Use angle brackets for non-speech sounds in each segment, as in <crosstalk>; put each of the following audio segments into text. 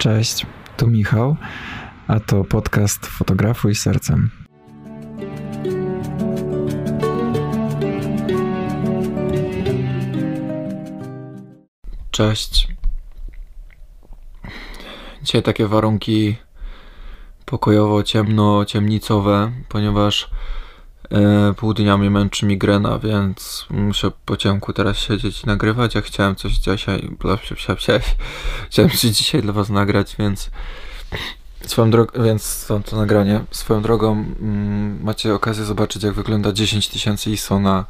Cześć, tu Michał, a to podcast Fotografuj Sercem. Cześć. Dzisiaj takie warunki pokojowo ciemno, ciemnicowe, ponieważ pół dnia mnie męczy migrena, więc muszę po ciemku teraz siedzieć i nagrywać. Ja chciałem coś dzisiaj, chciałem coś dzisiaj dla was nagrać, więc swoją drogą, więc to, to nagranie, swoją drogą mm, macie okazję zobaczyć jak wygląda 10 tysięcy ISO na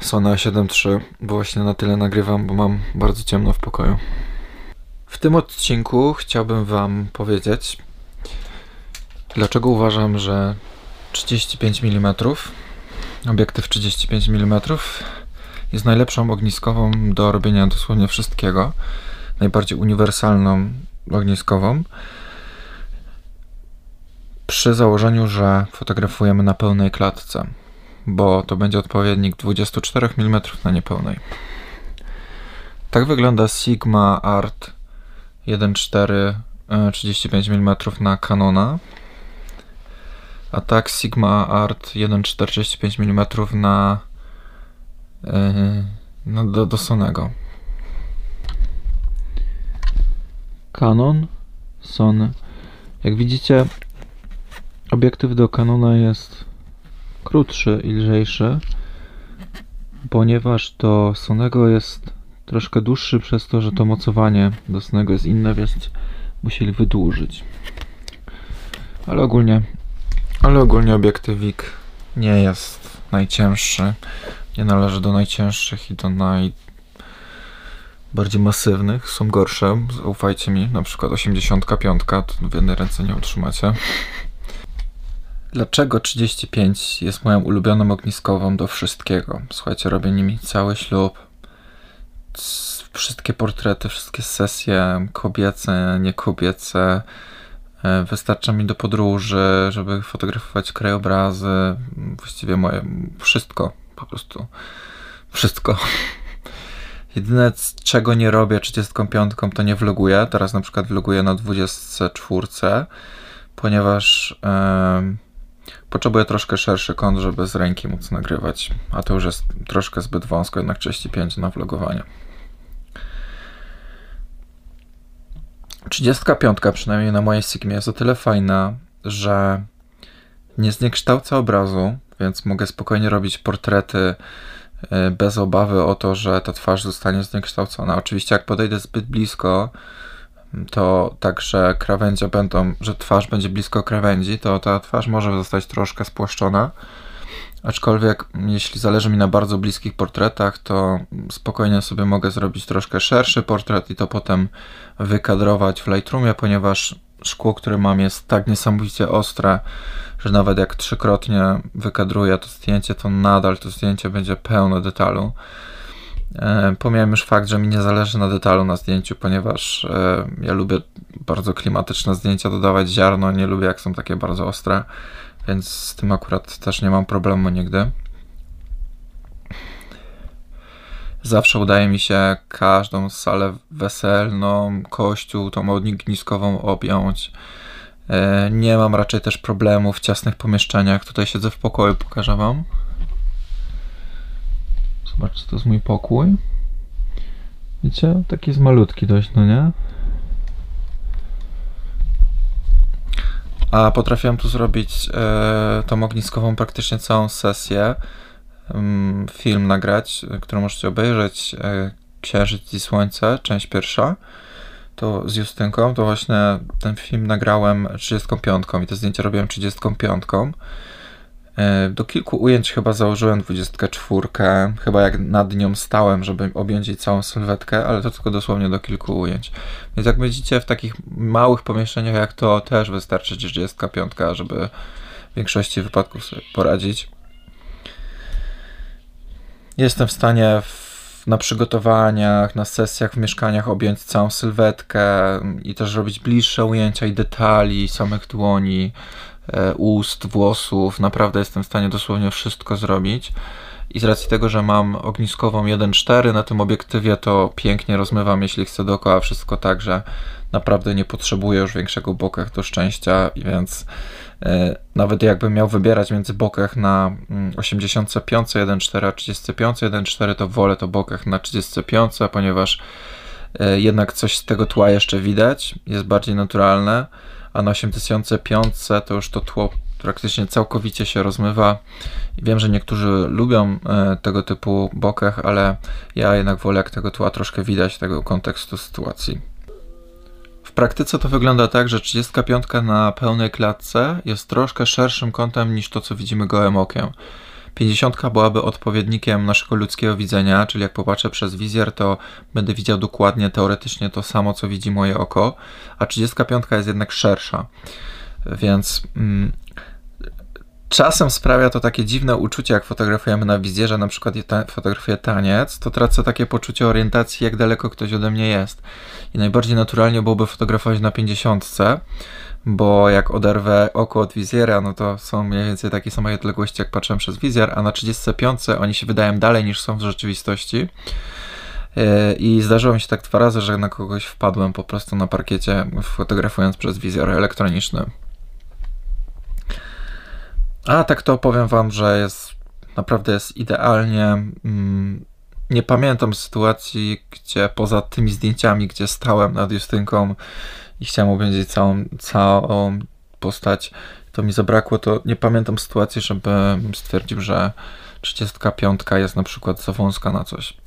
Sony A7 bo właśnie na tyle nagrywam, bo mam bardzo ciemno w pokoju. W tym odcinku chciałbym wam powiedzieć, dlaczego uważam, że 35 mm, obiektyw 35 mm jest najlepszą ogniskową do robienia dosłownie wszystkiego, najbardziej uniwersalną ogniskową, przy założeniu, że fotografujemy na pełnej klatce, bo to będzie odpowiednik 24 mm na niepełnej. Tak wygląda Sigma Art 1.4 35 mm na Canona a tak Sigma Art 1,45 mm na, yy, no do, do Sonego. Canon, Sony. Jak widzicie, obiektyw do Canona jest krótszy i lżejszy, ponieważ do Sonego jest troszkę dłuższy przez to, że to mocowanie do Sonego jest inne, więc musieli wydłużyć. Ale ogólnie ale ogólnie obiektywik nie jest najcięższy. Nie należy do najcięższych i do najbardziej masywnych. Są gorsze, zaufajcie mi. Na przykład 85 to w jednej ręce nie utrzymacie. Dlaczego 35 jest moją ulubioną ogniskową do wszystkiego? Słuchajcie, robię nimi cały ślub. Wszystkie portrety, wszystkie sesje kobiece, niekobiece, wystarcza mi do podróży, żeby fotografować krajobrazy, właściwie moje wszystko, po prostu wszystko. <laughs> Jedyne, czego nie robię 35, to nie vloguję. Teraz na przykład vloguję na 24, ponieważ potrzebuję troszkę szerszy kąt, żeby z ręki móc nagrywać, a to już jest troszkę zbyt wąsko, jednak 35 na vlogowanie. 35 przynajmniej na mojej Sigmie jest o tyle fajna, że nie zniekształca obrazu, więc mogę spokojnie robić portrety y, bez obawy o to, że ta twarz zostanie zniekształcona. Oczywiście jak podejdę zbyt blisko, to także krawędzie będą, że twarz będzie blisko krawędzi, to ta twarz może zostać troszkę spłaszczona. Aczkolwiek, jeśli zależy mi na bardzo bliskich portretach, to spokojnie sobie mogę zrobić troszkę szerszy portret i to potem wykadrować w Lightroomie, ponieważ szkło, które mam, jest tak niesamowicie ostre, że nawet jak trzykrotnie wykadruję to zdjęcie, to nadal to zdjęcie będzie pełne detalu. E, pomijam już fakt, że mi nie zależy na detalu na zdjęciu, ponieważ e, ja lubię bardzo klimatyczne zdjęcia dodawać ziarno, nie lubię jak są takie bardzo ostre więc z tym akurat też nie mam problemu nigdy. Zawsze udaje mi się każdą salę weselną, kościół, tą ogniskową objąć. E, nie mam raczej też problemu w ciasnych pomieszczeniach. Tutaj siedzę w pokoju, pokażę wam. Zobaczcie, to jest mój pokój. Widzicie? Taki jest malutki dość, no nie? A potrafiłem tu zrobić e, tą ogniskową praktycznie całą sesję. Mm, film nagrać, którą możecie obejrzeć. E, Księżyc i Słońce, część pierwsza. To z Justynką, to właśnie ten film nagrałem 35 i te zdjęcia robiłem 35. E, do kilku ujęć chyba założyłem 24, chyba jak nad nią stałem, żeby objąć jej całą sylwetkę, ale to tylko dosłownie do kilku ujęć. Więc jak widzicie, w takich małych pomieszczeniach jak to też wystarczy 35, żeby w większości wypadków sobie poradzić. Jestem w stanie w, na przygotowaniach, na sesjach w mieszkaniach objąć całą sylwetkę i też robić bliższe ujęcia i detali samych dłoni, E, ust, włosów. Naprawdę jestem w stanie dosłownie wszystko zrobić. I z racji tego, że mam ogniskową 1.4 na tym obiektywie, to pięknie rozmywam, jeśli chcę dookoła wszystko tak, że naprawdę nie potrzebuję już większego bokeh do szczęścia, więc nawet jakbym miał wybierać między bokeh na 85 1.4 a 35 1.4, to wolę to bokeh na 35, ponieważ e, jednak coś z tego tła jeszcze widać, jest bardziej naturalne, a na 85 to już to tło praktycznie całkowicie się rozmywa. Wiem, że niektórzy lubią e, tego typu bokeh, ale ja jednak wolę, jak tego tła troszkę widać, tego kontekstu sytuacji. W praktyce to wygląda tak, że 35 na pełnej klatce jest troszkę szerszym kątem niż to, co widzimy gołym okiem. 50 byłaby odpowiednikiem naszego ludzkiego widzenia, czyli jak popatrzę przez wizjer, to będę widział dokładnie teoretycznie to samo, co widzi moje oko, a 35 jest jednak szersza. Więc mm, czasem sprawia to takie dziwne uczucie, jak fotografujemy na wizjerze, na przykład ta, fotografuję taniec, to tracę takie poczucie orientacji, jak daleko ktoś ode mnie jest. I najbardziej naturalnie byłoby fotografować na 50, bo jak oderwę oko od wizjera, no to są mniej więcej takie same odległości, jak patrzę przez wizjer, a na 35 oni się wydają dalej niż są w rzeczywistości. E, I zdarzyło mi się tak dwa razy, że na kogoś wpadłem po prostu na parkiecie, fotografując przez wizjer elektroniczny. A tak to powiem wam, że jest naprawdę jest idealnie. Mm, nie pamiętam sytuacji, gdzie poza tymi zdjęciami, gdzie stałem nad Justynką i chciałem obejrzeć całą, całą postać, to mi zabrakło, to nie pamiętam sytuacji, żeby stwierdził, że 35 jest na przykład za wąska na coś.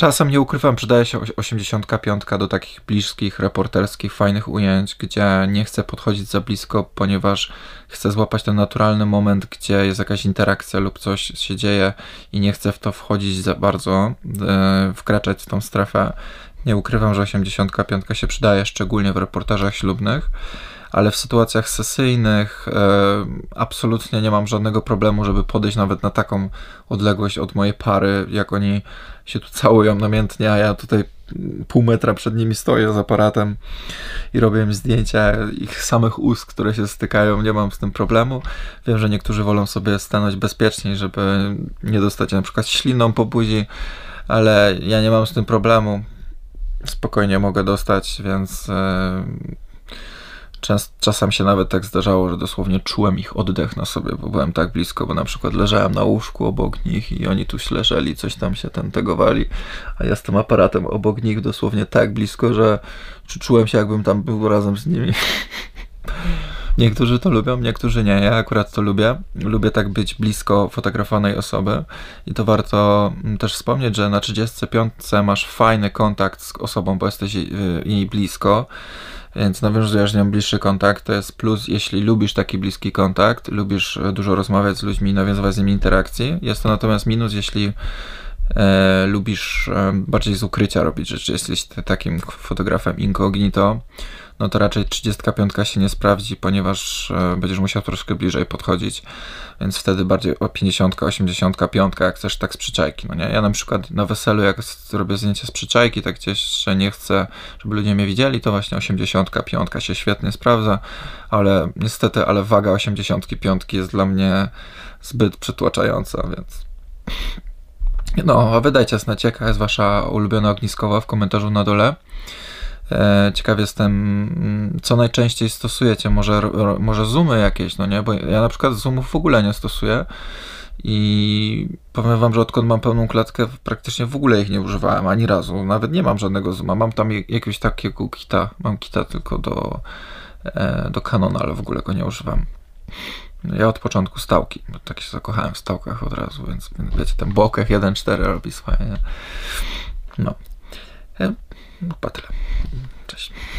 Czasem nie ukrywam, przydaje się 85 do takich bliskich, reporterskich, fajnych ujęć, gdzie nie chcę podchodzić za blisko, ponieważ chcę złapać ten naturalny moment, gdzie jest jakaś interakcja lub coś się dzieje i nie chcę w to wchodzić za bardzo, e, wkraczać w tą strefę. Nie ukrywam, że 85 się przydaje, szczególnie w reportażach ślubnych ale w sytuacjach sesyjnych e, absolutnie nie mam żadnego problemu, żeby podejść nawet na taką odległość od mojej pary, jak oni się tu całują namiętnie, a ja tutaj pół metra przed nimi stoję z aparatem i robię im zdjęcia ich samych ust, które się stykają, nie mam z tym problemu. Wiem, że niektórzy wolą sobie stanąć bezpieczniej, żeby nie dostać na przykład śliną po buzi, ale ja nie mam z tym problemu. Spokojnie mogę dostać, więc e, Czas, czasem się nawet tak zdarzało, że dosłownie czułem ich oddech na sobie, bo byłem tak blisko, bo na przykład leżałem na łóżku obok nich i oni tu leżeli, coś tam się ten tegowali, a ja z tym aparatem obok nich dosłownie tak blisko, że czułem się jakbym tam był razem z nimi. <laughs> Niektórzy to lubią, niektórzy nie. Ja akurat to lubię. Lubię tak być blisko fotografowanej osoby i to warto też wspomnieć, że na 35 masz fajny kontakt z osobą, bo jesteś jej blisko więc nawiązujesz z nią bliższy kontakt. To jest plus, jeśli lubisz taki bliski kontakt, lubisz e, dużo rozmawiać z ludźmi, nawiązywać z nimi interakcji. Jest to natomiast minus, jeśli e, lubisz e, bardziej z ukrycia robić rzeczy. Jesteś takim fotografem incognito, no to raczej 35 się nie sprawdzi, ponieważ e, będziesz musiał troszkę bliżej podchodzić, więc wtedy bardziej o 50, 85, jak chcesz tak z przyczajki, no nie? Ja na przykład na weselu, jak robię zdjęcie z przyczajki, tak gdzieś, że nie chcę, żeby ludzie mnie widzieli, to właśnie 85 się świetnie sprawdza, ale niestety, ale waga 85 jest dla mnie zbyt przytłaczająca, więc... <sniffs> No, a wydajcie znać, jaka jest wasza ulubiona ogniskowa w komentarzu na dole. E, ciekaw jestem, mm, co najczęściej stosujecie. Może, może zoomy jakieś, no nie? Bo ja na przykład zoomów w ogóle nie stosuję. I powiem wam, że odkąd mam pełną klatkę, praktycznie w ogóle ich nie używałem ani razu. Nawet nie mam żadnego zooma. Mam tam jakiegoś takiego kita. Mam kita tylko do, e, do Canona, ale w ogóle go nie używam. Ja od początku stałki, bo tak się zakochałem w stałkach od razu, więc, wiecie, ten bokeh 1.4 robi swoje. Nie? No. E, no, chyba tyle. Cześć.